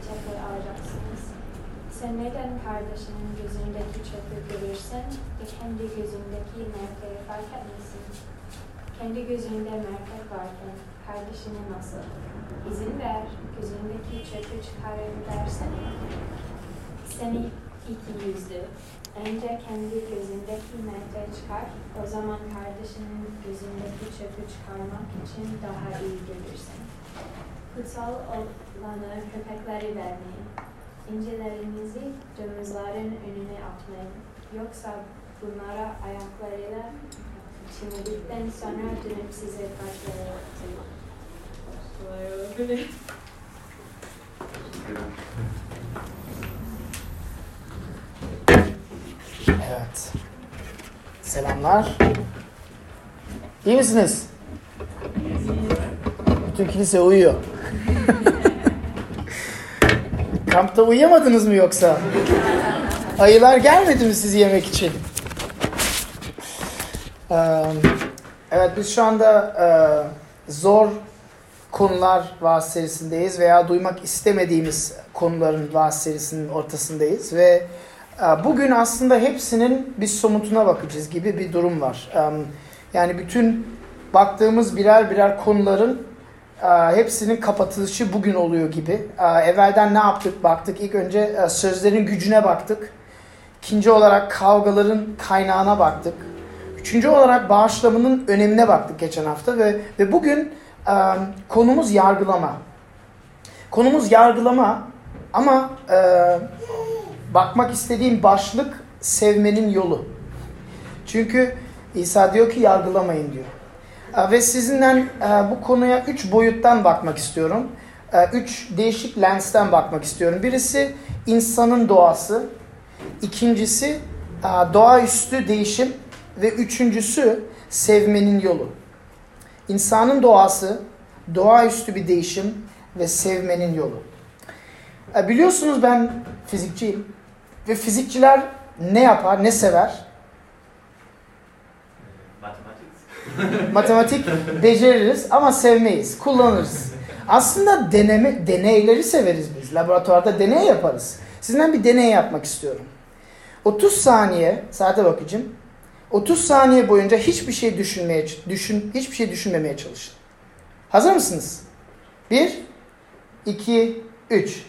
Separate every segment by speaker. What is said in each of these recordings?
Speaker 1: peçete alacaksınız. Sen neden kardeşinin gözündeki çöpü görürsün ve kendi gözündeki merkeği fark etmesin? Kendi gözünde merkek varken kardeşine nasıl? İzin ver, gözündeki çöpü çıkarın dersen. Seni iki yüzlü. Önce kendi gözündeki merkeği çıkar, o zaman kardeşinin gözündeki çöpü çıkarmak için daha iyi görürsün. Kutsal olanı köpekleri vermeyin. İncilerinizi domuzların önüne atmayın. Yoksa bunlara ayaklarıyla çiğnedikten sonra dönüp size karşılayacaklar.
Speaker 2: Evet. Selamlar. İyi misiniz? Bütün kilise uyuyor. Kampta uyuyamadınız mı yoksa? Ayılar gelmedi mi sizi yemek için? Evet biz şu anda zor konular vaaz serisindeyiz veya duymak istemediğimiz konuların vaaz serisinin ortasındayız ve bugün aslında hepsinin bir somutuna bakacağız gibi bir durum var. Yani bütün baktığımız birer birer konuların hepsinin kapatılışı bugün oluyor gibi. E, evvelden ne yaptık baktık. İlk önce e, sözlerin gücüne baktık. İkinci olarak kavgaların kaynağına baktık. Üçüncü olarak bağışlamanın önemine baktık geçen hafta ve, ve bugün e, konumuz yargılama. Konumuz yargılama ama e, bakmak istediğim başlık sevmenin yolu. Çünkü İsa diyor ki yargılamayın diyor. E, ve sizinden e, bu konuya üç boyuttan bakmak istiyorum. E, üç değişik lensten bakmak istiyorum. Birisi insanın doğası. İkincisi doğaüstü değişim ve üçüncüsü sevmenin yolu. İnsanın doğası, doğaüstü bir değişim ve sevmenin yolu. Biliyorsunuz ben fizikçiyim ve fizikçiler ne yapar, ne sever?
Speaker 3: Matematik.
Speaker 2: Beceririz ama sevmeyiz, kullanırız. Aslında deneme, deneyleri severiz biz. Laboratuvarda deney yaparız. Sizden bir deney yapmak istiyorum. 30 saniye, saate bakacağım. 30 saniye boyunca hiçbir şey düşünmeye düşün hiçbir şey düşünmemeye çalışın. Hazır mısınız? 1 2 3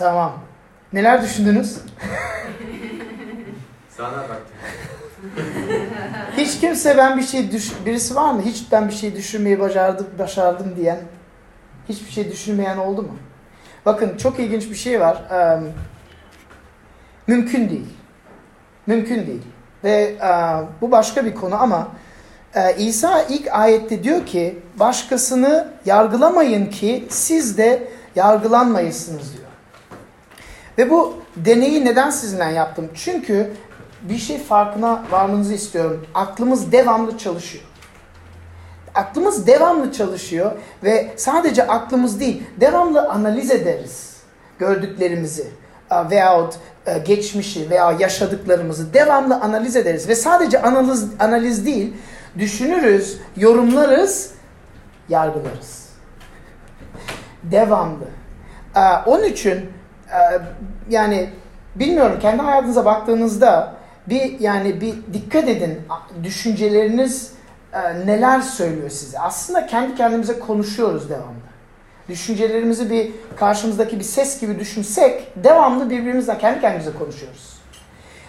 Speaker 2: Tamam. Neler düşündünüz?
Speaker 3: Sana baktım.
Speaker 2: Hiç kimse ben bir şey düş birisi var mı? Hiç ben bir şey düşünmeyi başardım, başardım diyen. Hiçbir şey düşünmeyen oldu mu? Bakın çok ilginç bir şey var. Ee, mümkün değil. Mümkün değil. Ve e, bu başka bir konu ama e, İsa ilk ayette diyor ki başkasını yargılamayın ki siz de yargılanmayasınız diyor. Ve bu deneyi neden sizinle yaptım? Çünkü bir şey farkına varmanızı istiyorum. Aklımız devamlı çalışıyor. Aklımız devamlı çalışıyor ve sadece aklımız değil, devamlı analiz ederiz gördüklerimizi veyahut geçmişi veya yaşadıklarımızı devamlı analiz ederiz. Ve sadece analiz, analiz değil, düşünürüz, yorumlarız, yargılarız. Devamlı. Onun için yani bilmiyorum kendi hayatınıza baktığınızda bir yani bir dikkat edin düşünceleriniz neler söylüyor size. Aslında kendi kendimize konuşuyoruz devamlı. Düşüncelerimizi bir karşımızdaki bir ses gibi düşünsek devamlı birbirimizle kendi kendimize konuşuyoruz.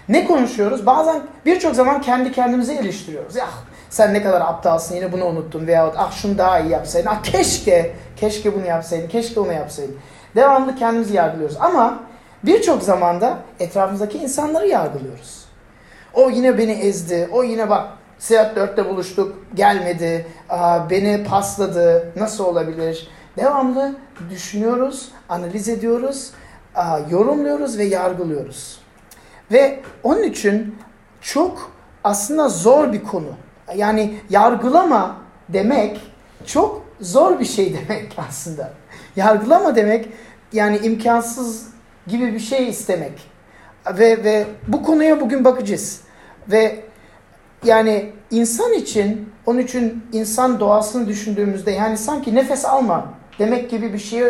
Speaker 2: Ne konuşuyoruz? Bazen birçok zaman kendi kendimize eleştiriyoruz. Ah sen ne kadar aptalsın yine bunu unuttun veyahut ah şunu daha iyi yapsaydın. Ah keşke, keşke bunu yapsaydın, keşke onu yapsaydın. Devamlı kendimizi yargılıyoruz. Ama birçok zamanda etrafımızdaki insanları yargılıyoruz. O yine beni ezdi, o yine bak Saat 4'te buluştuk, gelmedi, beni pasladı, nasıl olabilir? Devamlı düşünüyoruz, analiz ediyoruz, yorumluyoruz ve yargılıyoruz. Ve onun için çok aslında zor bir konu. Yani yargılama demek çok zor bir şey demek aslında. Yargılama demek yani imkansız gibi bir şey istemek. Ve ve bu konuya bugün bakacağız. Ve yani insan için, onun için insan doğasını düşündüğümüzde yani sanki nefes alma demek gibi bir şey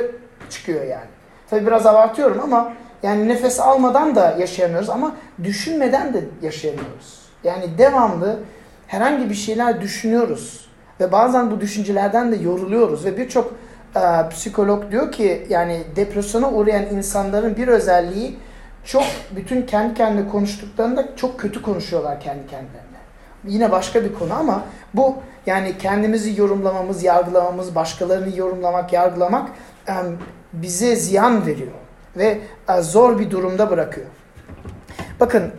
Speaker 2: çıkıyor yani. Tabi biraz abartıyorum ama yani nefes almadan da yaşayamıyoruz ama düşünmeden de yaşayamıyoruz. Yani devamlı herhangi bir şeyler düşünüyoruz ve bazen bu düşüncelerden de yoruluyoruz ve birçok e, psikolog diyor ki yani depresyona uğrayan insanların bir özelliği çok bütün kendi kendine konuştuklarında çok kötü konuşuyorlar kendi kendilerine. Yine başka bir konu ama bu yani kendimizi yorumlamamız, yargılamamız, başkalarını yorumlamak, yargılamak e, bize ziyan veriyor ve e, zor bir durumda bırakıyor. Bakın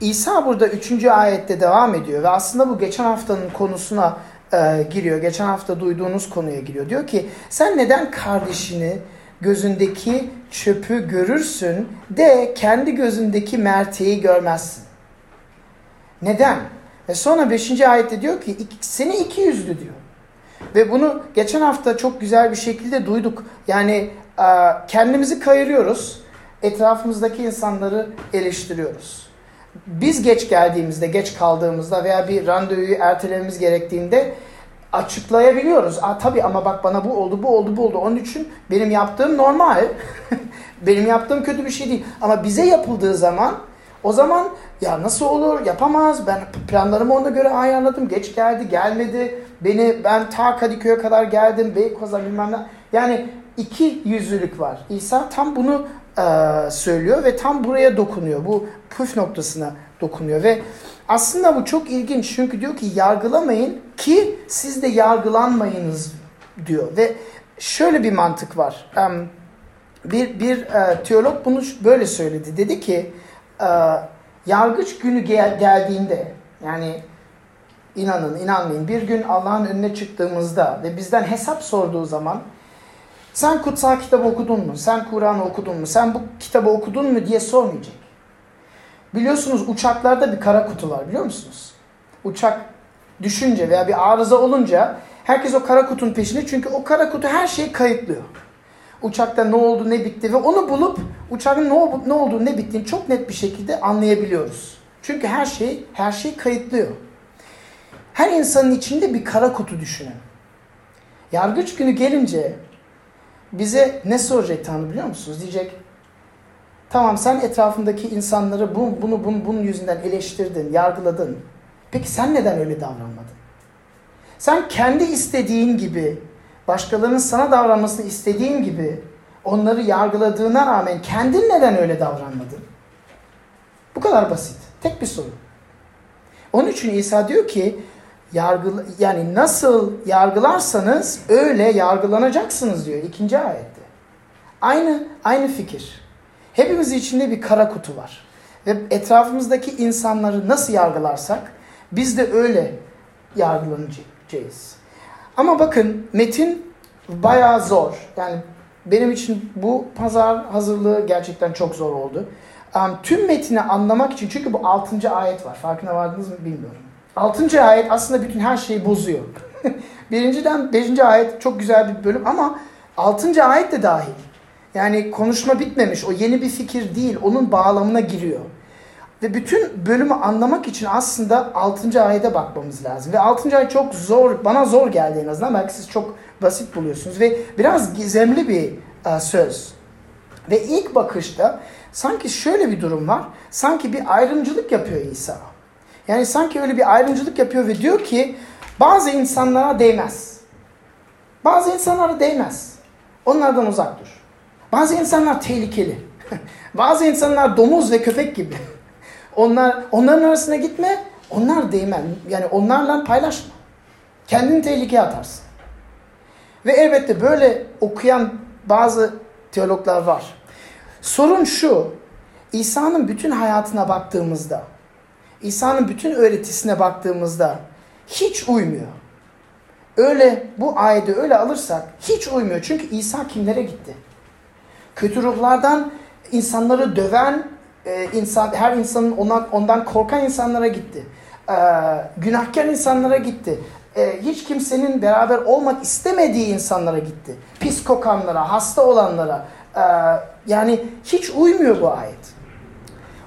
Speaker 2: İsa burada 3. ayette devam ediyor ve aslında bu geçen haftanın konusuna e, giriyor. Geçen hafta duyduğunuz konuya giriyor. Diyor ki sen neden kardeşini gözündeki çöpü görürsün de kendi gözündeki merteği görmezsin? Neden? Ve sonra 5. ayette diyor ki seni iki yüzlü diyor. Ve bunu geçen hafta çok güzel bir şekilde duyduk. Yani e, kendimizi kayırıyoruz. Etrafımızdaki insanları eleştiriyoruz. Biz geç geldiğimizde, geç kaldığımızda veya bir randevuyu ertelememiz gerektiğinde açıklayabiliyoruz. Aa, tabii ama bak bana bu oldu, bu oldu, bu oldu. Onun için benim yaptığım normal. benim yaptığım kötü bir şey değil. Ama bize yapıldığı zaman o zaman ya nasıl olur yapamaz ben planlarımı ona göre ayarladım geç geldi gelmedi beni ben ta Kadıköy'e kadar geldim Beykoz'a bilmem ne yani iki yüzlülük var İsa tam bunu e, söylüyor ve tam buraya dokunuyor. Bu püf noktasına dokunuyor ve aslında bu çok ilginç. Çünkü diyor ki yargılamayın ki siz de yargılanmayınız diyor ve şöyle bir mantık var. Bir, bir e, teolog bunu böyle söyledi. Dedi ki e, yargıç günü gel, geldiğinde yani inanın inanmayın bir gün Allah'ın önüne çıktığımızda ve bizden hesap sorduğu zaman sen kutsal kitabı okudun mu? Sen Kur'an'ı okudun mu? Sen bu kitabı okudun mu diye sormayacak. Biliyorsunuz uçaklarda bir kara kutu var biliyor musunuz? Uçak düşünce veya bir arıza olunca herkes o kara kutunun peşinde çünkü o kara kutu her şeyi kayıtlıyor uçakta ne oldu ne bitti ve onu bulup uçağın ne, oldu, ne olduğunu ne bittiğini çok net bir şekilde anlayabiliyoruz. Çünkü her şey her şey kayıtlıyor. Her insanın içinde bir kara kutu düşünün. Yargıç günü gelince bize ne soracak Tanrı biliyor musunuz? Diyecek tamam sen etrafındaki insanları bunu, bunu, bunu bunun yüzünden eleştirdin, yargıladın. Peki sen neden öyle davranmadın? Sen kendi istediğin gibi başkalarının sana davranmasını istediğin gibi onları yargıladığına rağmen kendin neden öyle davranmadın? Bu kadar basit. Tek bir soru. Onun için İsa diyor ki yargı, yani nasıl yargılarsanız öyle yargılanacaksınız diyor ikinci ayette. Aynı aynı fikir. Hepimiz içinde bir kara kutu var. Ve etrafımızdaki insanları nasıl yargılarsak biz de öyle yargılanacağız. Ama bakın metin bayağı zor. Yani benim için bu pazar hazırlığı gerçekten çok zor oldu. Um, tüm metini anlamak için çünkü bu 6. ayet var. Farkına vardınız mı bilmiyorum. 6. ayet aslında bütün her şeyi bozuyor. Birinciden 5. ayet çok güzel bir bölüm ama 6. ayet de dahil. Yani konuşma bitmemiş. O yeni bir fikir değil. Onun bağlamına giriyor. Ve bütün bölümü anlamak için aslında 6. ayete bakmamız lazım. Ve 6. ayet çok zor, bana zor geldi en azından. Belki siz çok basit buluyorsunuz. Ve biraz gizemli bir uh, söz. Ve ilk bakışta sanki şöyle bir durum var. Sanki bir ayrımcılık yapıyor İsa. Yani sanki öyle bir ayrımcılık yapıyor ve diyor ki bazı insanlara değmez. Bazı insanlara değmez. Onlardan uzak dur. Bazı insanlar tehlikeli. bazı insanlar domuz ve köpek gibi. Onlar onların arasına gitme. Onlar değmen. Yani onlarla paylaşma. Kendini tehlikeye atarsın. Ve elbette böyle okuyan bazı teologlar var. Sorun şu. İsa'nın bütün hayatına baktığımızda İsa'nın bütün öğretisine baktığımızda hiç uymuyor. Öyle bu ayeti öyle alırsak hiç uymuyor. Çünkü İsa kimlere gitti? Kötü ruhlardan insanları döven e, insan her insanın ona, ondan korkan insanlara gitti. E, günahkar insanlara gitti. E, hiç kimsenin beraber olmak istemediği insanlara gitti. Pis kokanlara, hasta olanlara. E, yani hiç uymuyor bu ayet.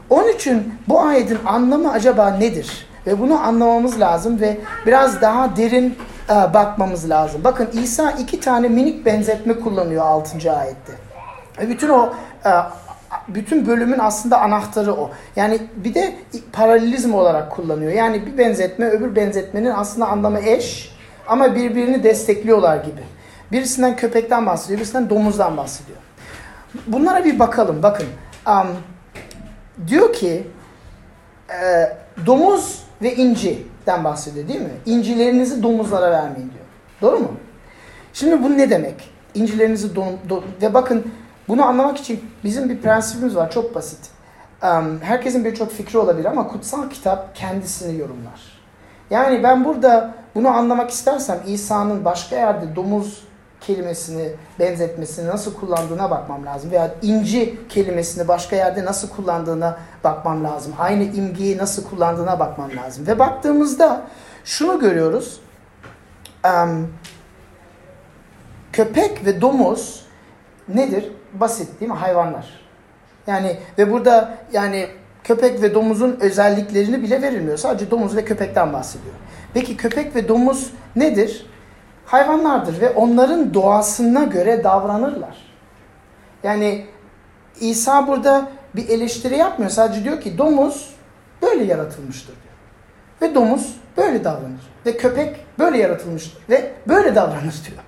Speaker 2: Onun için bu ayetin anlamı acaba nedir? Ve bunu anlamamız lazım ve biraz daha derin e, bakmamız lazım. Bakın İsa iki tane minik benzetme kullanıyor 6. ayette. Ve bütün o e, bütün bölümün aslında anahtarı o. Yani bir de paralelizm olarak kullanıyor. Yani bir benzetme öbür benzetmenin aslında anlamı eş ama birbirini destekliyorlar gibi. Birisinden köpekten bahsediyor, birisinden domuzdan bahsediyor. Bunlara bir bakalım. Bakın. Um, diyor ki e, domuz ve inciden bahsediyor değil mi? İncilerinizi domuzlara vermeyin diyor. Doğru mu? Şimdi bu ne demek? İncilerinizi dom, dom ve bakın bunu anlamak için bizim bir prensibimiz var çok basit. Herkesin birçok fikri olabilir ama kutsal kitap kendisini yorumlar. Yani ben burada bunu anlamak istersem İsa'nın başka yerde domuz kelimesini benzetmesini nasıl kullandığına bakmam lazım. Veya inci kelimesini başka yerde nasıl kullandığına bakmam lazım. Aynı imgeyi nasıl kullandığına bakmam lazım. Ve baktığımızda şunu görüyoruz. Köpek ve domuz nedir? Basit değil mi? Hayvanlar. Yani ve burada yani köpek ve domuzun özelliklerini bile verilmiyor. Sadece domuz ve köpekten bahsediyor. Peki köpek ve domuz nedir? Hayvanlardır ve onların doğasına göre davranırlar. Yani İsa burada bir eleştiri yapmıyor. Sadece diyor ki domuz böyle yaratılmıştır diyor. Ve domuz böyle davranır. Ve köpek böyle yaratılmıştır ve böyle davranır diyor.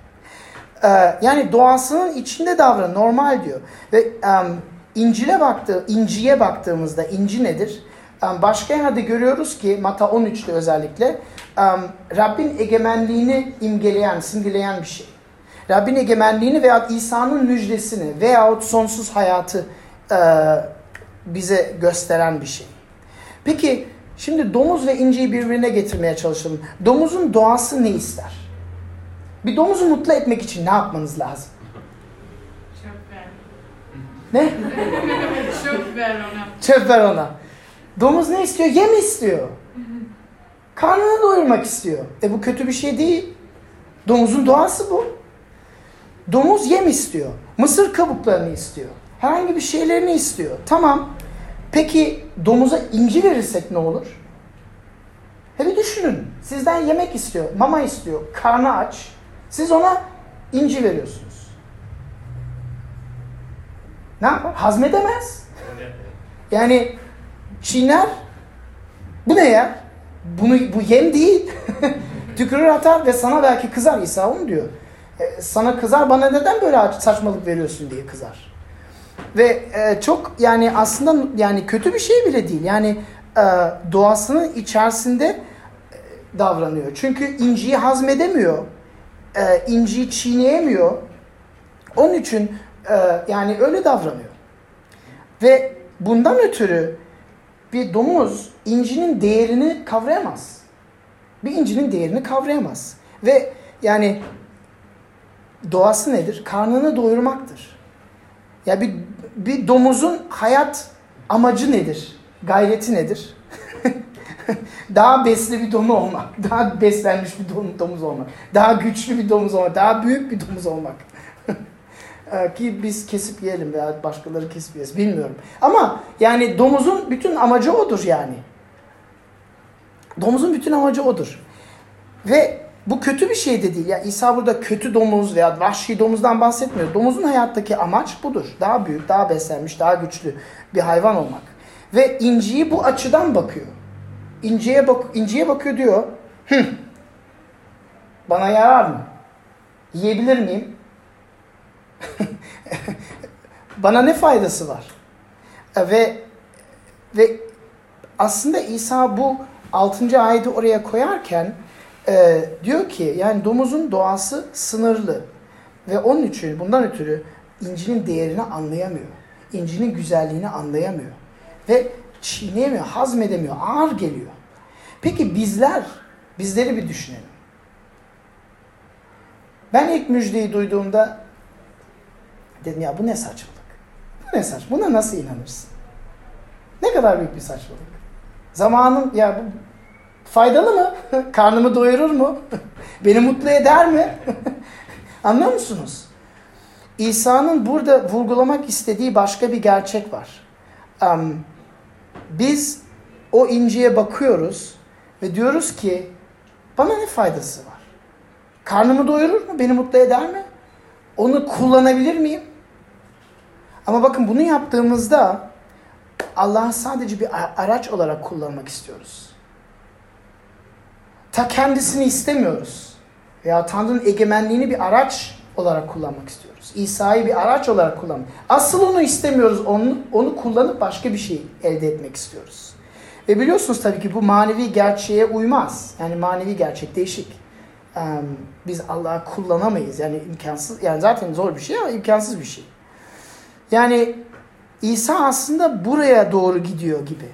Speaker 2: Ee, yani doğasının içinde davran, normal diyor. Ve um, İncil'e baktı, İnci'ye baktığımızda inci nedir? Başka yerde görüyoruz ki Mata 13'te özellikle Rabbin egemenliğini imgeleyen, simgeleyen bir şey. Rabbin egemenliğini veya İsa'nın müjdesini veyahut sonsuz hayatı e, bize gösteren bir şey. Peki şimdi domuz ve inciyi birbirine getirmeye çalışalım. Domuzun doğası ne ister? Bir domuzu mutlu etmek için ne yapmanız lazım?
Speaker 4: Çöp ver.
Speaker 2: Ne?
Speaker 4: Çöp ver ona.
Speaker 2: Çöp ver ona. Domuz ne istiyor? Yem istiyor. Karnını doyurmak istiyor. E bu kötü bir şey değil. Domuzun doğası bu. Domuz yem istiyor. Mısır kabuklarını istiyor. Herhangi bir şeylerini istiyor. Tamam. Peki domuza inci verirsek ne olur? He bir düşünün. Sizden yemek istiyor, mama istiyor, karnı aç. Siz ona inci veriyorsunuz. Ne yapar? Hazmedemez. Yani çiğner. Bu ne ya? Bunu, bu yem değil. Tükürür atar ve sana belki kızar. İsa onu diyor. E, sana kızar bana neden böyle saçmalık veriyorsun diye kızar. Ve e, çok yani aslında yani kötü bir şey bile değil. Yani e, doğasının içerisinde e, davranıyor. Çünkü inciyi hazmedemiyor. E, inciyi çiğneyemiyor. Onun için e, yani öyle davranıyor. Ve bundan ötürü bir domuz incinin değerini kavrayamaz. Bir incinin değerini kavrayamaz. Ve yani doğası nedir? Karnını doyurmaktır. Ya bir, bir domuzun hayat amacı nedir? Gayreti nedir? daha besli bir domuz olmak, daha beslenmiş bir domuz olmak, daha güçlü bir domuz olmak, daha büyük bir domuz olmak. Ee, ki biz kesip yiyelim veya başkaları kesip yiyelim bilmiyorum. Ama yani domuzun bütün amacı odur yani. Domuzun bütün amacı odur. Ve bu kötü bir şey de değil. Ya İsa burada kötü domuz veya vahşi domuzdan bahsetmiyor. Domuzun hayattaki amaç budur. Daha büyük, daha beslenmiş, daha güçlü bir hayvan olmak. Ve inciyi bu açıdan bakıyor. İnciye bak inciye bakıyor diyor. Hı, bana yarar mı? Yiyebilir miyim? Bana ne faydası var? E, ve ve aslında İsa bu 6. ayeti oraya koyarken e, diyor ki yani domuzun doğası sınırlı ve onun için bundan ötürü incinin değerini anlayamıyor. İncinin güzelliğini anlayamıyor. Ve çiğneyemiyor, hazmedemiyor, ağır geliyor. Peki bizler, bizleri bir düşünelim. Ben ilk müjdeyi duyduğumda dedim ya bu ne saçmalık. Bu ne saç? Buna nasıl inanırsın? Ne kadar büyük bir saçmalık. Zamanın ya bu faydalı mı? Karnımı doyurur mu? Beni mutlu eder mi? Anlıyor musunuz? İsa'nın burada vurgulamak istediği başka bir gerçek var. Um, biz o inciye bakıyoruz ve diyoruz ki bana ne faydası var? Karnımı doyurur mu? Beni mutlu eder mi? Onu kullanabilir miyim? Ama bakın bunu yaptığımızda Allah'ı sadece bir araç olarak kullanmak istiyoruz. Ta kendisini istemiyoruz. Veya Tanrı'nın egemenliğini bir araç olarak kullanmak istiyoruz. İsa'yı bir araç olarak kullanmak. Asıl onu istemiyoruz. Onu, onu kullanıp başka bir şey elde etmek istiyoruz. Ve biliyorsunuz tabii ki bu manevi gerçeğe uymaz. Yani manevi gerçek değişik. Biz Allah'ı kullanamayız. Yani imkansız. Yani zaten zor bir şey ama imkansız bir şey. Yani İsa aslında buraya doğru gidiyor gibi.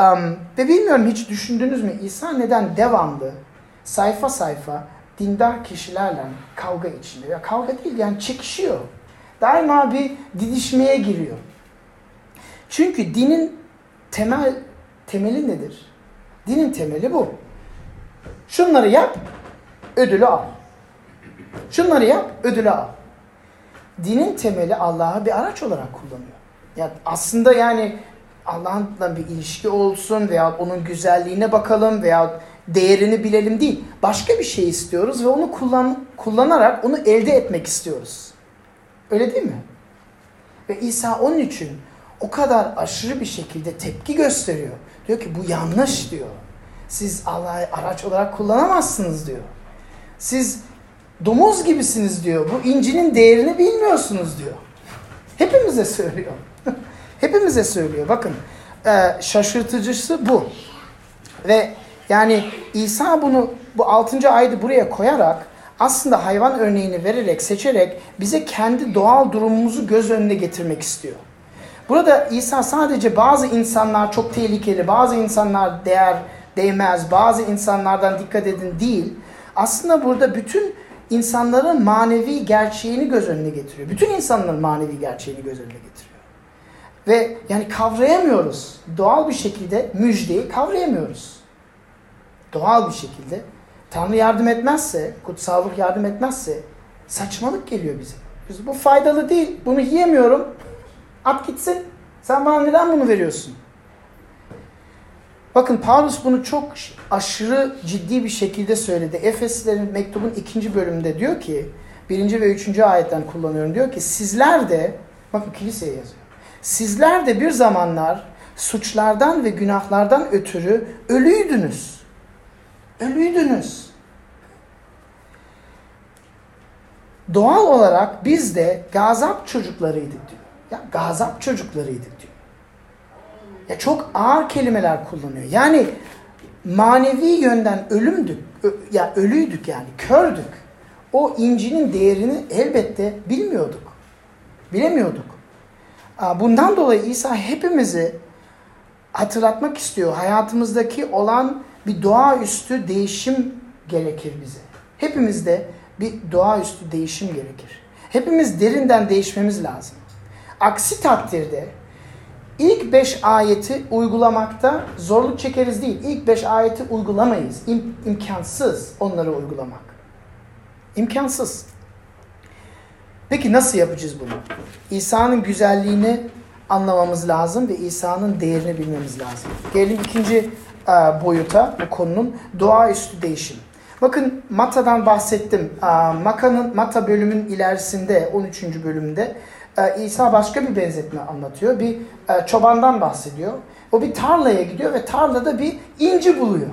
Speaker 2: Um, ve bilmiyorum hiç düşündünüz mü İsa neden devamlı sayfa sayfa dindar kişilerle kavga içinde. Ya kavga değil yani çekişiyor. Daima bir didişmeye giriyor. Çünkü dinin temel temeli nedir? Dinin temeli bu. Şunları yap, ödülü al. Şunları yap, ödülü al. Dinin temeli Allah'ı bir araç olarak kullanıyor. Ya aslında yani Allah'la bir ilişki olsun veya onun güzelliğine bakalım veya değerini bilelim değil. Başka bir şey istiyoruz ve onu kullan, kullanarak onu elde etmek istiyoruz. Öyle değil mi? Ve İsa onun için o kadar aşırı bir şekilde tepki gösteriyor. Diyor ki bu yanlış diyor. Siz Allah'ı araç olarak kullanamazsınız diyor. Siz domuz gibisiniz diyor. Bu incinin değerini bilmiyorsunuz diyor. Hepimize söylüyor. Hepimize söylüyor. Bakın e, şaşırtıcısı bu. Ve yani İsa bunu bu 6. aydı buraya koyarak aslında hayvan örneğini vererek, seçerek bize kendi doğal durumumuzu göz önüne getirmek istiyor. Burada İsa sadece bazı insanlar çok tehlikeli, bazı insanlar değer değmez, bazı insanlardan dikkat edin değil. Aslında burada bütün insanların manevi gerçeğini göz önüne getiriyor. Bütün insanların manevi gerçeğini göz önüne getiriyor. Ve yani kavrayamıyoruz. Doğal bir şekilde müjdeyi kavrayamıyoruz. Doğal bir şekilde. Tanrı yardım etmezse, kutsallık yardım etmezse saçmalık geliyor bize. Biz, bu faydalı değil, bunu yiyemiyorum. At gitsin. Sen bana neden bunu veriyorsun? Bakın Paulus bunu çok aşırı ciddi bir şekilde söyledi. Efeslilerin mektubun ikinci bölümünde diyor ki, birinci ve üçüncü ayetten kullanıyorum. Diyor ki sizler de, bakın kiliseye yazıyor. Sizler de bir zamanlar suçlardan ve günahlardan ötürü ölüydünüz. Ölüydünüz. Doğal olarak biz de gazap çocuklarıydık diyor. Ya gazap çocuklarıydık diyor. Ya çok ağır kelimeler kullanıyor. Yani manevi yönden ölümdük. Ya ölüydük yani, kördük. O incinin değerini elbette bilmiyorduk. Bilemiyorduk. Bundan dolayı İsa hepimizi hatırlatmak istiyor. Hayatımızdaki olan bir doğaüstü değişim gerekir bize. Hepimizde bir doğaüstü değişim gerekir. Hepimiz derinden değişmemiz lazım. Aksi takdirde ilk beş ayeti uygulamakta zorluk çekeriz değil. İlk beş ayeti uygulamayız. İm, imkansız onları uygulamak. İmkansız. Peki nasıl yapacağız bunu? İsa'nın güzelliğini anlamamız lazım ve İsa'nın değerini bilmemiz lazım. Gelelim ikinci e, boyuta bu konunun doğaüstü değişim. Bakın Mata'dan bahsettim. E, Maka'nın Mata bölümün ilerisinde 13. bölümde e, İsa başka bir benzetme anlatıyor. Bir çobandan bahsediyor. O bir tarlaya gidiyor ve tarlada bir inci buluyor.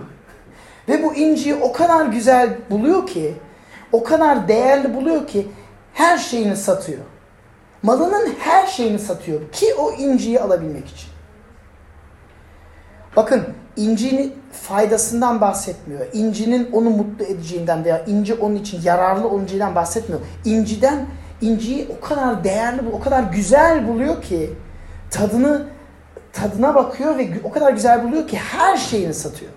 Speaker 2: Ve bu inciyi o kadar güzel buluyor ki, o kadar değerli buluyor ki her şeyini satıyor. Malının her şeyini satıyor ki o inciyi alabilmek için. Bakın incinin faydasından bahsetmiyor. İncinin onu mutlu edeceğinden veya inci onun için yararlı olacağından bahsetmiyor. İnciden inciyi o kadar değerli, o kadar güzel buluyor ki tadını tadına bakıyor ve o kadar güzel buluyor ki her şeyini satıyor.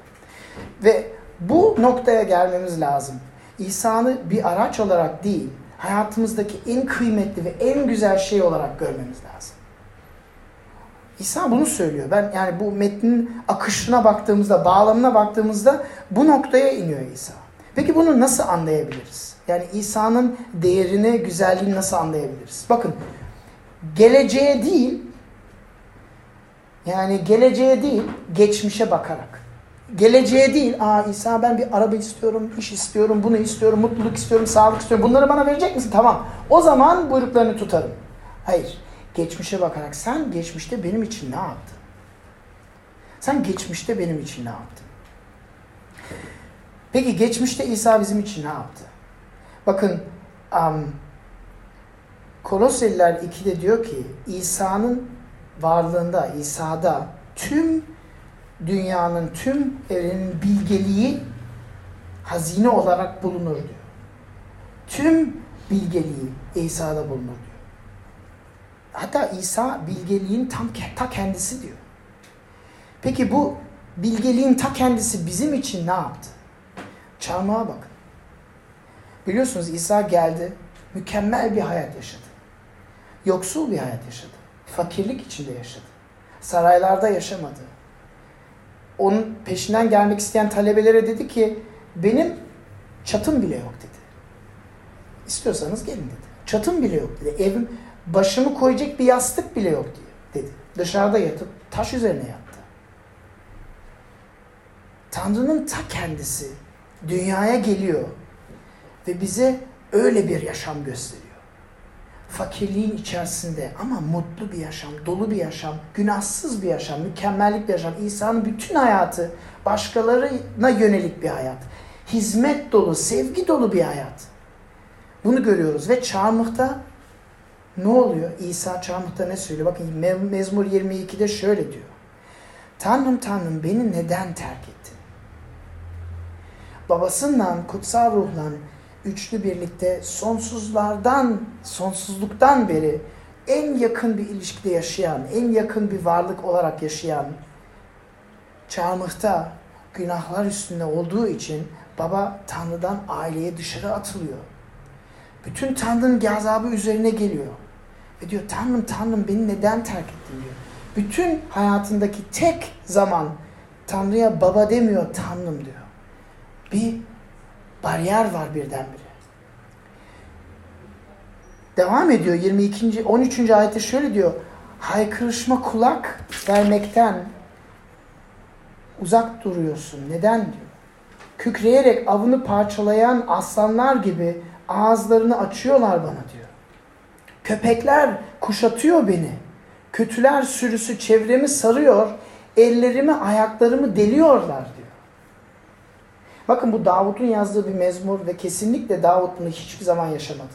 Speaker 2: Ve bu noktaya gelmemiz lazım. İsa'nı bir araç olarak değil, hayatımızdaki en kıymetli ve en güzel şey olarak görmemiz lazım. İsa bunu söylüyor. Ben yani bu metnin akışına baktığımızda, bağlamına baktığımızda bu noktaya iniyor İsa. Peki bunu nasıl anlayabiliriz? Yani İsa'nın değerini, güzelliğini nasıl anlayabiliriz? Bakın, geleceğe değil, yani geleceğe değil, geçmişe bakarak. Geleceğe değil, aa İsa ben bir araba istiyorum, iş istiyorum, bunu istiyorum, mutluluk istiyorum, sağlık istiyorum. Bunları bana verecek misin? Tamam. O zaman buyruklarını tutarım. Hayır. Geçmişe bakarak sen geçmişte benim için ne yaptın? Sen geçmişte benim için ne yaptın? Peki geçmişte İsa bizim için ne yaptı? Bakın um, Koloseliler 2'de diyor ki İsa'nın varlığında, İsa'da tüm dünyanın, tüm evrenin bilgeliği hazine olarak bulunur diyor. Tüm bilgeliği İsa'da bulunur diyor. Hatta İsa bilgeliğin tam ta kendisi diyor. Peki bu bilgeliğin ta kendisi bizim için ne yaptı? Çarmıha bakın. Biliyorsunuz İsa geldi, mükemmel bir hayat yaşadı. Yoksul bir hayat yaşadı. Fakirlik içinde yaşadı. Saraylarda yaşamadı. Onun peşinden gelmek isteyen talebelere dedi ki benim çatım bile yok dedi. İstiyorsanız gelin dedi. Çatım bile yok dedi. Evim başımı koyacak bir yastık bile yok diye dedi. Dışarıda yatıp taş üzerine yattı. Tanrı'nın ta kendisi dünyaya geliyor ve bize öyle bir yaşam gösteriyor. Fakirliğin içerisinde ama mutlu bir yaşam, dolu bir yaşam, günahsız bir yaşam, mükemmellik bir yaşam. İsa'nın bütün hayatı başkalarına yönelik bir hayat. Hizmet dolu, sevgi dolu bir hayat. Bunu görüyoruz ve çarmıhta ne oluyor? İsa çarmıhta ne söylüyor? Bakın Mezmur 22'de şöyle diyor. Tanrım Tanrım beni neden terk ettin? Babasından, kutsal ruhlan üçlü birlikte sonsuzlardan, sonsuzluktan beri en yakın bir ilişkide yaşayan, en yakın bir varlık olarak yaşayan çarmıhta günahlar üstünde olduğu için baba Tanrı'dan aileye dışarı atılıyor. Bütün Tanrı'nın gazabı üzerine geliyor. Ve diyor Tanrım Tanrım beni neden terk ettin diyor. Bütün hayatındaki tek zaman Tanrı'ya baba demiyor Tanrım diyor. Bir bariyer var birdenbire. Devam ediyor 22. 13. ayette şöyle diyor. Haykırışma kulak vermekten uzak duruyorsun. Neden diyor. Kükreyerek avını parçalayan aslanlar gibi ağızlarını açıyorlar bana diyor. Köpekler kuşatıyor beni. Kötüler sürüsü çevremi sarıyor. Ellerimi, ayaklarımı deliyorlar. Bakın bu Davut'un yazdığı bir mezmur ve kesinlikle Davut bunu hiçbir zaman yaşamadı.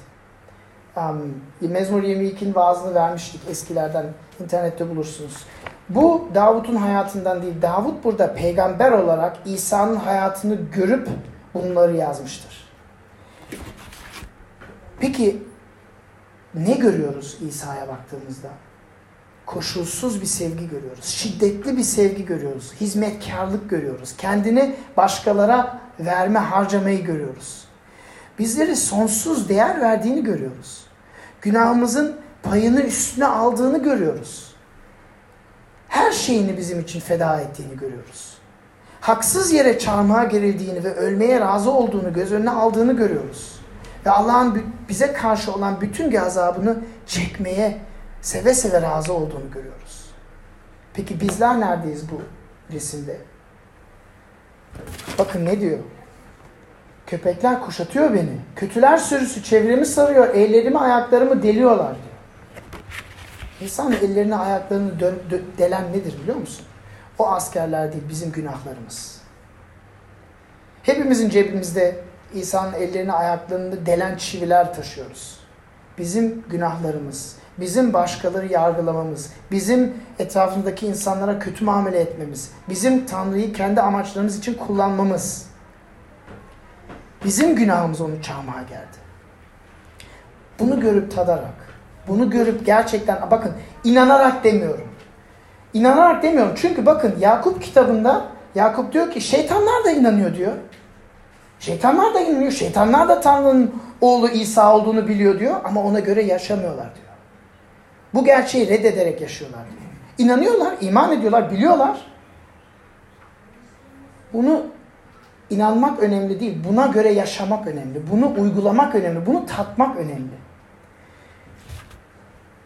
Speaker 2: Um, mezmur 22'nin vaazını vermiştik eskilerden internette bulursunuz. Bu Davut'un hayatından değil. Davut burada peygamber olarak İsa'nın hayatını görüp bunları yazmıştır. Peki ne görüyoruz İsa'ya baktığımızda? Koşulsuz bir sevgi görüyoruz. Şiddetli bir sevgi görüyoruz. Hizmetkarlık görüyoruz. Kendini başkalara verme, harcamayı görüyoruz. Bizleri sonsuz değer verdiğini görüyoruz. Günahımızın payını üstüne aldığını görüyoruz. Her şeyini bizim için feda ettiğini görüyoruz. Haksız yere çarmıha gerildiğini ve ölmeye razı olduğunu göz önüne aldığını görüyoruz. Ve Allah'ın bize karşı olan bütün gazabını çekmeye seve seve razı olduğunu görüyoruz. Peki bizler neredeyiz bu resimde? Bakın ne diyor? Köpekler kuşatıyor beni. Kötüler sürüsü çevremi sarıyor. Ellerimi ayaklarımı deliyorlar diyor. İnsan ellerini ayaklarını dön, dö, delen nedir biliyor musun? O askerler değil bizim günahlarımız. Hepimizin cebimizde İsa'nın ellerini ayaklarını delen çiviler taşıyoruz. Bizim günahlarımız, bizim başkaları yargılamamız, bizim etrafındaki insanlara kötü muamele etmemiz, bizim Tanrı'yı kendi amaçlarımız için kullanmamız. Bizim günahımız onu çarmıha geldi. Bunu görüp tadarak, bunu görüp gerçekten bakın inanarak demiyorum. İnanarak demiyorum. Çünkü bakın Yakup kitabında Yakup diyor ki şeytanlar da inanıyor diyor. Şeytanlar da inanıyor. Şeytanlar da Tanrı'nın oğlu İsa olduğunu biliyor diyor ama ona göre yaşamıyorlar diyor. Bu gerçeği reddederek yaşıyorlar. İnanıyorlar, iman ediyorlar, biliyorlar. Bunu inanmak önemli değil. Buna göre yaşamak önemli. Bunu uygulamak önemli. Bunu tatmak önemli.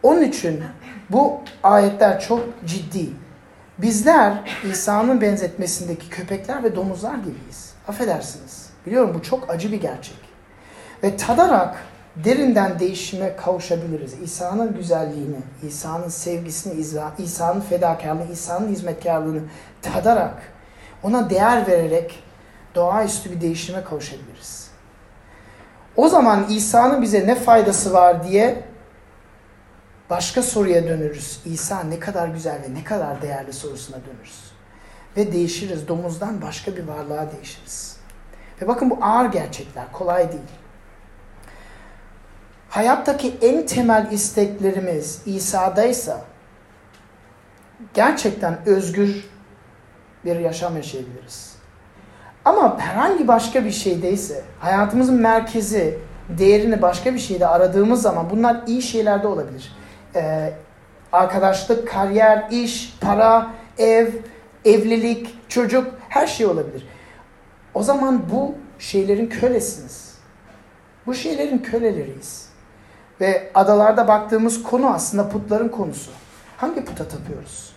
Speaker 2: Onun için bu ayetler çok ciddi. Bizler İsa'nın benzetmesindeki köpekler ve domuzlar gibiyiz. Affedersiniz. Biliyorum bu çok acı bir gerçek. Ve tadarak derinden değişime kavuşabiliriz. İsa'nın güzelliğini, İsa'nın sevgisini, İsa'nın fedakarlığını, İsa'nın hizmetkarlığını tadarak, ona değer vererek doğaüstü bir değişime kavuşabiliriz. O zaman İsa'nın bize ne faydası var diye başka soruya dönürüz. İsa ne kadar güzel ve ne kadar değerli sorusuna dönürüz. Ve değişiriz. Domuzdan başka bir varlığa değişiriz. Ve bakın bu ağır gerçekler. Kolay değil. Hayattaki en temel isteklerimiz İsa'daysa gerçekten özgür bir yaşam yaşayabiliriz. Ama herhangi başka bir şeydeyse, hayatımızın merkezi, değerini başka bir şeyde aradığımız zaman bunlar iyi şeylerde olabilir. Ee, arkadaşlık, kariyer, iş, para, ev, evlilik, çocuk her şey olabilir. O zaman bu şeylerin kölesiniz. Bu şeylerin köleleriyiz. Ve adalarda baktığımız konu aslında putların konusu. Hangi puta tapıyoruz?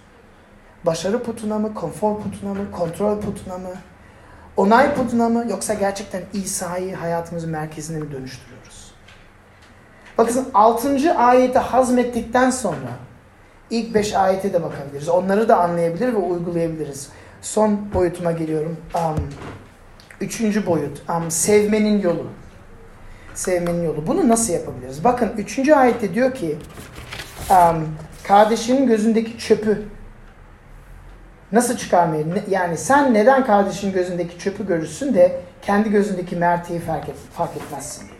Speaker 2: Başarı putuna mı, konfor putuna mı, kontrol putuna mı, onay putuna mı yoksa gerçekten İsa'yı hayatımızın merkezine mi dönüştürüyoruz? Bakın 6. ayeti hazmettikten sonra ilk 5 ayete de bakabiliriz. Onları da anlayabilir ve uygulayabiliriz. Son boyutuma geliyorum. Um, üçüncü boyut. Um, sevmenin yolu. Sevmenin yolu. Bunu nasıl yapabiliriz? Bakın üçüncü ayette diyor ki kardeşinin gözündeki çöpü Nasıl çıkarmayı? Yani sen neden kardeşin gözündeki çöpü görürsün de kendi gözündeki merteği fark, et, fark etmezsin diyor.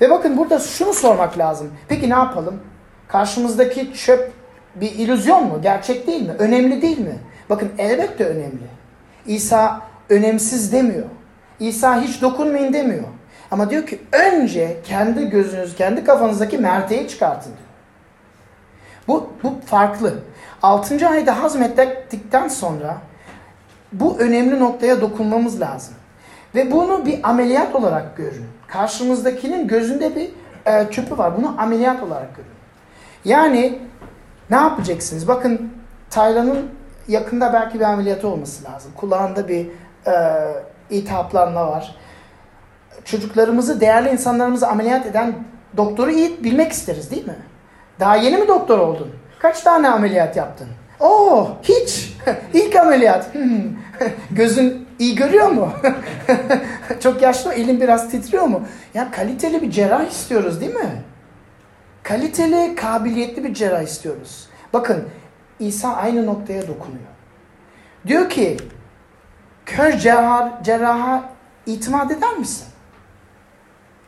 Speaker 2: Ve bakın burada şunu sormak lazım. Peki ne yapalım? Karşımızdaki çöp bir illüzyon mu? Gerçek değil mi? Önemli değil mi? Bakın elbette önemli. İsa önemsiz demiyor. İsa hiç dokunmayın demiyor. Ama diyor ki önce kendi gözünüz, kendi kafanızdaki merteği çıkartın diyor. Bu, bu farklı. 6. ayda hazmettikten sonra bu önemli noktaya dokunmamız lazım. Ve bunu bir ameliyat olarak görün. Karşımızdakinin gözünde bir e, çöpü var. Bunu ameliyat olarak görün. Yani ne yapacaksınız? Bakın Taylan'ın yakında belki bir ameliyatı olması lazım. Kulağında bir e, iltihaplanma var. Çocuklarımızı, değerli insanlarımızı ameliyat eden doktoru iyi bilmek isteriz değil mi? Daha yeni mi doktor oldun? Kaç tane ameliyat yaptın? Oo, hiç. İlk ameliyat. Gözün iyi görüyor mu? Çok yaşlı, elin biraz titriyor mu? Ya kaliteli bir cerrah istiyoruz değil mi? Kaliteli, kabiliyetli bir cerrah istiyoruz. Bakın İsa aynı noktaya dokunuyor. Diyor ki kör cerrah, cerraha itimat eder misin?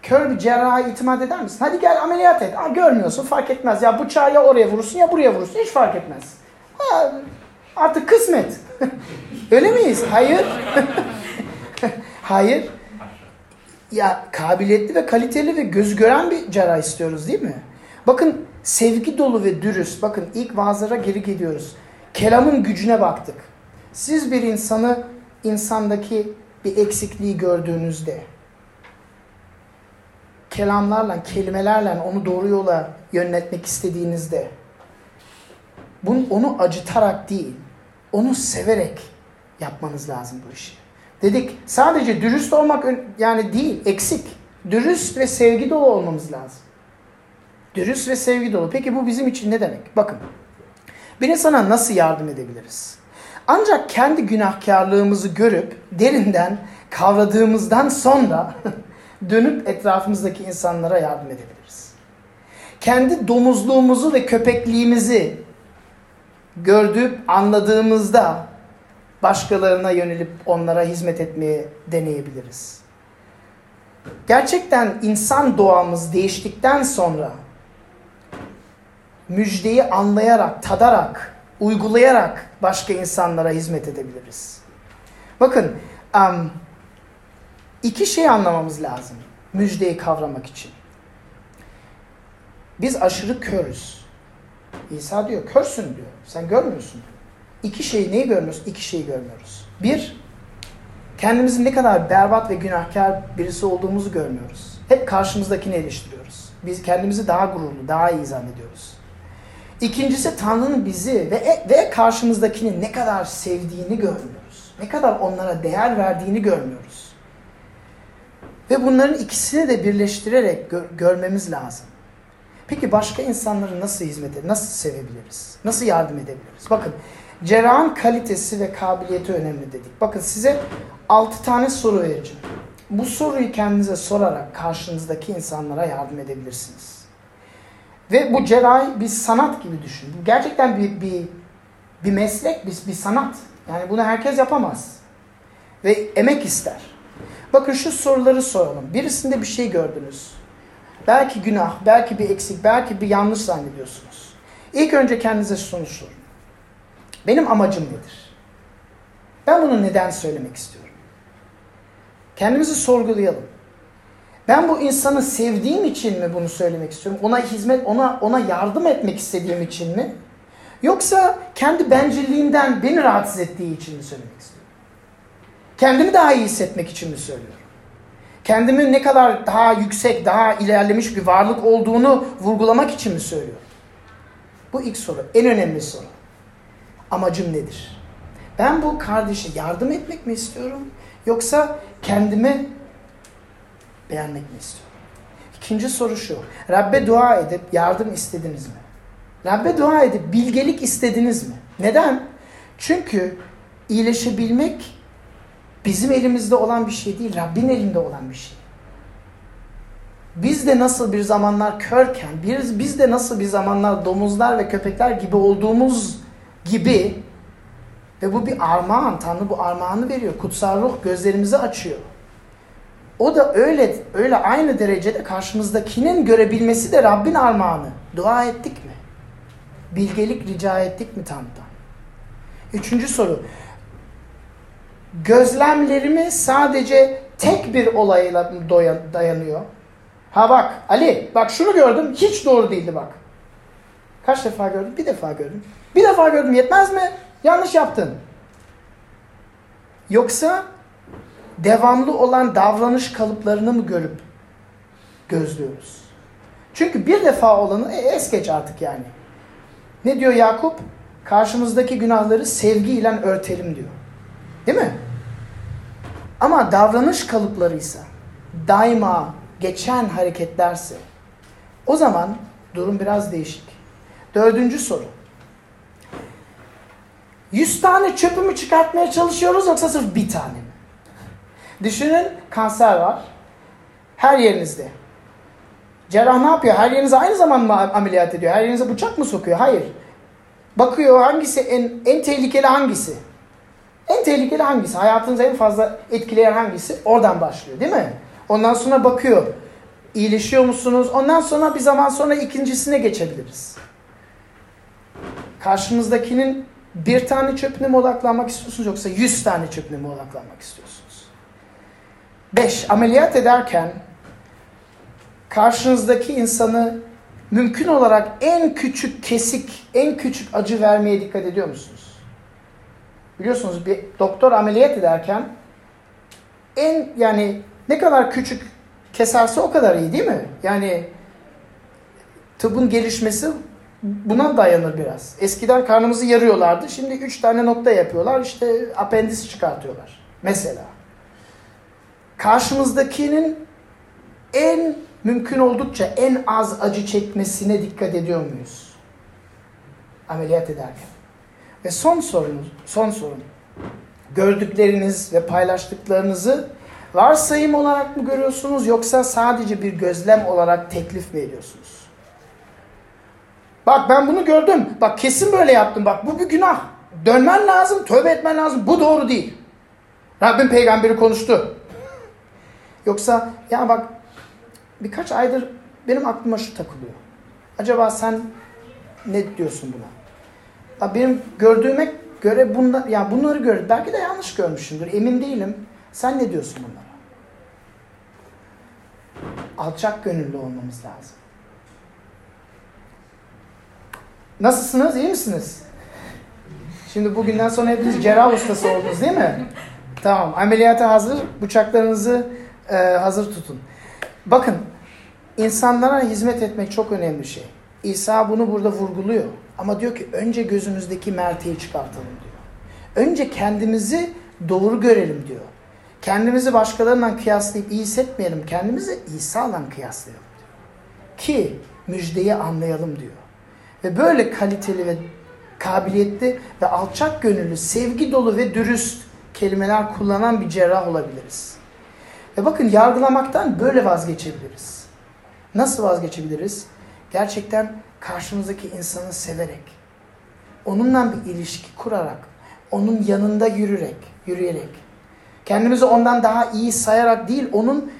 Speaker 2: Kör bir cerraha itimat eder misin? Hadi gel ameliyat et. Aa, görmüyorsun fark etmez. Ya bıçağı ya oraya vurursun ya buraya vurursun. Hiç fark etmez. Ha, artık kısmet. Öyle miyiz? Hayır. Hayır. Ya kabiliyetli ve kaliteli ve göz gören bir cerrah istiyoruz değil mi? Bakın sevgi dolu ve dürüst. Bakın ilk vaazlara geri gidiyoruz. Kelamın gücüne baktık. Siz bir insanı insandaki bir eksikliği gördüğünüzde kelamlarla, kelimelerle onu doğru yola yönetmek istediğinizde bunu, onu acıtarak değil, onu severek yapmanız lazım bu işi. Dedik sadece dürüst olmak yani değil, eksik. Dürüst ve sevgi dolu olmamız lazım. Dürüst ve sevgi dolu. Peki bu bizim için ne demek? Bakın. Bir insana nasıl yardım edebiliriz? Ancak kendi günahkarlığımızı görüp derinden kavradığımızdan sonra dönüp etrafımızdaki insanlara yardım edebiliriz. Kendi domuzluğumuzu ve köpekliğimizi gördüğüm, anladığımızda başkalarına yönelip onlara hizmet etmeye deneyebiliriz. Gerçekten insan doğamız değiştikten sonra müjdeyi anlayarak, tadarak uygulayarak başka insanlara hizmet edebiliriz? Bakın, um, iki şey anlamamız lazım müjdeyi kavramak için. Biz aşırı körüz. İsa diyor, körsün diyor. Sen görmüyorsun. İki şeyi neyi görmüyoruz? İki şeyi görmüyoruz. Bir, kendimizin ne kadar berbat ve günahkar birisi olduğumuzu görmüyoruz. Hep karşımızdakini eleştiriyoruz. Biz kendimizi daha gururlu, daha iyi zannediyoruz. İkincisi Tanrı'nın bizi ve, ve karşımızdakini ne kadar sevdiğini görmüyoruz. Ne kadar onlara değer verdiğini görmüyoruz. Ve bunların ikisini de birleştirerek gör, görmemiz lazım. Peki başka insanları nasıl hizmet edebiliriz? Nasıl sevebiliriz? Nasıl yardım edebiliriz? Bakın cerrahın kalitesi ve kabiliyeti önemli dedik. Bakın size 6 tane soru vereceğim. Bu soruyu kendinize sorarak karşınızdaki insanlara yardım edebilirsiniz. Ve bu cerrahi bir sanat gibi düşün. Bu gerçekten bir, bir, bir meslek, bir, bir sanat. Yani bunu herkes yapamaz. Ve emek ister. Bakın şu soruları soralım. Birisinde bir şey gördünüz. Belki günah, belki bir eksik, belki bir yanlış zannediyorsunuz. İlk önce kendinize şunu sorun. Benim amacım nedir? Ben bunu neden söylemek istiyorum? Kendimizi sorgulayalım. Ben bu insanı sevdiğim için mi bunu söylemek istiyorum? Ona hizmet, ona ona yardım etmek istediğim için mi? Yoksa kendi bencilliğinden beni rahatsız ettiği için mi söylemek istiyorum? Kendimi daha iyi hissetmek için mi söylüyorum? Kendimin ne kadar daha yüksek, daha ilerlemiş bir varlık olduğunu vurgulamak için mi söylüyorum? Bu ilk soru, en önemli soru. Amacım nedir? Ben bu kardeşe yardım etmek mi istiyorum? Yoksa kendimi beğenmek mi istiyorum? İkinci soru şu. Rabbe dua edip yardım istediniz mi? Rabbe dua edip bilgelik istediniz mi? Neden? Çünkü iyileşebilmek bizim elimizde olan bir şey değil, Rabbin elinde olan bir şey. Biz de nasıl bir zamanlar körken, biz, biz de nasıl bir zamanlar domuzlar ve köpekler gibi olduğumuz gibi ve bu bir armağan. Tanrı bu armağanı veriyor. Kutsal ruh gözlerimizi açıyor. O da öyle öyle aynı derecede karşımızdakinin görebilmesi de Rabbin armağanı. Dua ettik mi? Bilgelik rica ettik mi Tanrı'dan? Üçüncü soru. Gözlemlerimi sadece tek bir olayla dayanıyor. Ha bak Ali bak şunu gördüm hiç doğru değildi bak. Kaç defa gördüm? Bir defa gördüm. Bir defa gördüm yetmez mi? Yanlış yaptın. Yoksa devamlı olan davranış kalıplarını mı görüp gözlüyoruz? Çünkü bir defa olanı e, es geç artık yani. Ne diyor Yakup? Karşımızdaki günahları sevgiyle örtelim diyor. Değil mi? Ama davranış kalıplarıysa daima geçen hareketlerse o zaman durum biraz değişik. Dördüncü soru. Yüz tane çöpü mü çıkartmaya çalışıyoruz yoksa sırf bir tane mi? Düşünün kanser var. Her yerinizde. Cerrah ne yapıyor? Her yerinize aynı zaman mı ameliyat ediyor? Her yerinize bıçak mı sokuyor? Hayır. Bakıyor hangisi en, en tehlikeli hangisi? En tehlikeli hangisi? Hayatınızı en fazla etkileyen hangisi? Oradan başlıyor değil mi? Ondan sonra bakıyor. İyileşiyor musunuz? Ondan sonra bir zaman sonra ikincisine geçebiliriz. Karşınızdakinin bir tane çöpüne mi odaklanmak istiyorsunuz yoksa yüz tane çöpüne mi odaklanmak istiyorsunuz? Beş, ameliyat ederken karşınızdaki insanı mümkün olarak en küçük kesik, en küçük acı vermeye dikkat ediyor musunuz? Biliyorsunuz bir doktor ameliyat ederken en yani ne kadar küçük keserse o kadar iyi değil mi? Yani tıbbın gelişmesi buna dayanır biraz. Eskiden karnımızı yarıyorlardı. Şimdi üç tane nokta yapıyorlar. İşte apendis çıkartıyorlar. Mesela. Karşımızdakinin en mümkün oldukça en az acı çekmesine dikkat ediyor muyuz? Ameliyat ederken. Ve son sorunuz, son sorun. Gördükleriniz ve paylaştıklarınızı varsayım olarak mı görüyorsunuz yoksa sadece bir gözlem olarak teklif mi ediyorsunuz? Bak ben bunu gördüm. Bak kesin böyle yaptım. Bak bu bir günah. Dönmen lazım, tövbe etmen lazım. Bu doğru değil. Rabbim peygamberi konuştu. Yoksa ya bak birkaç aydır benim aklıma şu takılıyor. Acaba sen ne diyorsun buna? Ha, benim gördüğüme göre bunlar, ya bunları gör, belki de yanlış görmüşümdür. Emin değilim. Sen ne diyorsun bunlara? Alçak gönüllü olmamız lazım. Nasılsınız? İyi misiniz? Şimdi bugünden sonra hepiniz cerrah ustası oldunuz değil mi? Tamam. Ameliyata hazır. Bıçaklarınızı e, hazır tutun. Bakın insanlara hizmet etmek çok önemli bir şey. İsa bunu burada vurguluyor. Ama diyor ki önce gözümüzdeki merteği çıkartalım diyor. Önce kendimizi doğru görelim diyor. Kendimizi başkalarından kıyaslayıp iyi hissetmeyelim. Kendimizi İsa'la kıyaslayalım diyor. Ki müjdeyi anlayalım diyor. Ve böyle kaliteli ve kabiliyetli ve alçak gönüllü, sevgi dolu ve dürüst kelimeler kullanan bir cerrah olabiliriz. Ve bakın yargılamaktan böyle vazgeçebiliriz. Nasıl vazgeçebiliriz? Gerçekten karşımızdaki insanı severek, onunla bir ilişki kurarak, onun yanında yürürek, yürüyerek, kendimizi ondan daha iyi sayarak değil, onun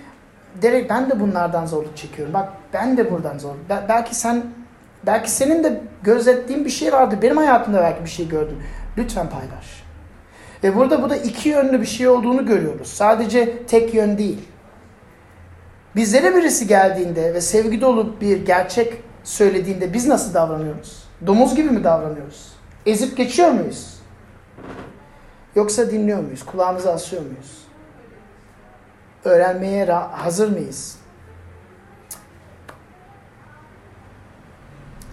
Speaker 2: derek ben de bunlardan zorluk çekiyorum. Bak ben de buradan zor. Bel- belki sen belki senin de gözettiğin bir şey vardı. Benim hayatımda belki bir şey gördün. Lütfen paylaş. Ve burada bu da iki yönlü bir şey olduğunu görüyoruz. Sadece tek yön değil. Bizlere birisi geldiğinde ve sevgi dolu bir gerçek söylediğinde biz nasıl davranıyoruz? Domuz gibi mi davranıyoruz? Ezip geçiyor muyuz? Yoksa dinliyor muyuz? Kulağımızı asıyor muyuz? Öğrenmeye hazır mıyız?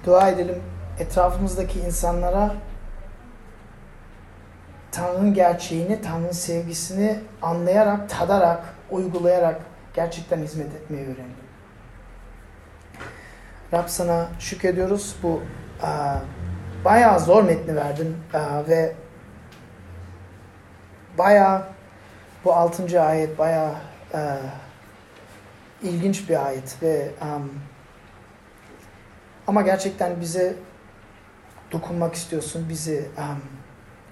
Speaker 2: Dua edelim etrafımızdaki insanlara Tanrı'nın gerçeğini, Tanrı'nın sevgisini anlayarak, tadarak, uygulayarak gerçekten hizmet etmeyi öğrenelim. Rab sana şükrediyoruz. Bu a, bayağı zor metni verdin a, ve bayağı bu altıncı ayet bayağı a, ilginç bir ayet ve am, ama gerçekten bize dokunmak istiyorsun, bizi am,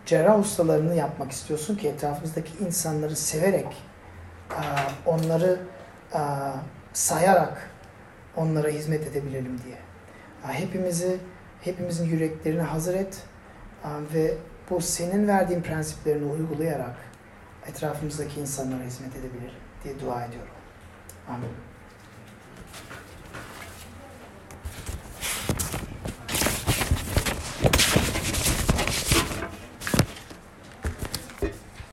Speaker 2: cerrah ustalarını yapmak istiyorsun ki etrafımızdaki insanları severek, a, onları a, sayarak onlara hizmet edebilelim diye. Hepimizi, hepimizin yüreklerini hazır et ve bu senin verdiğin prensiplerini uygulayarak etrafımızdaki insanlara hizmet edebilelim diye dua ediyorum. Amin.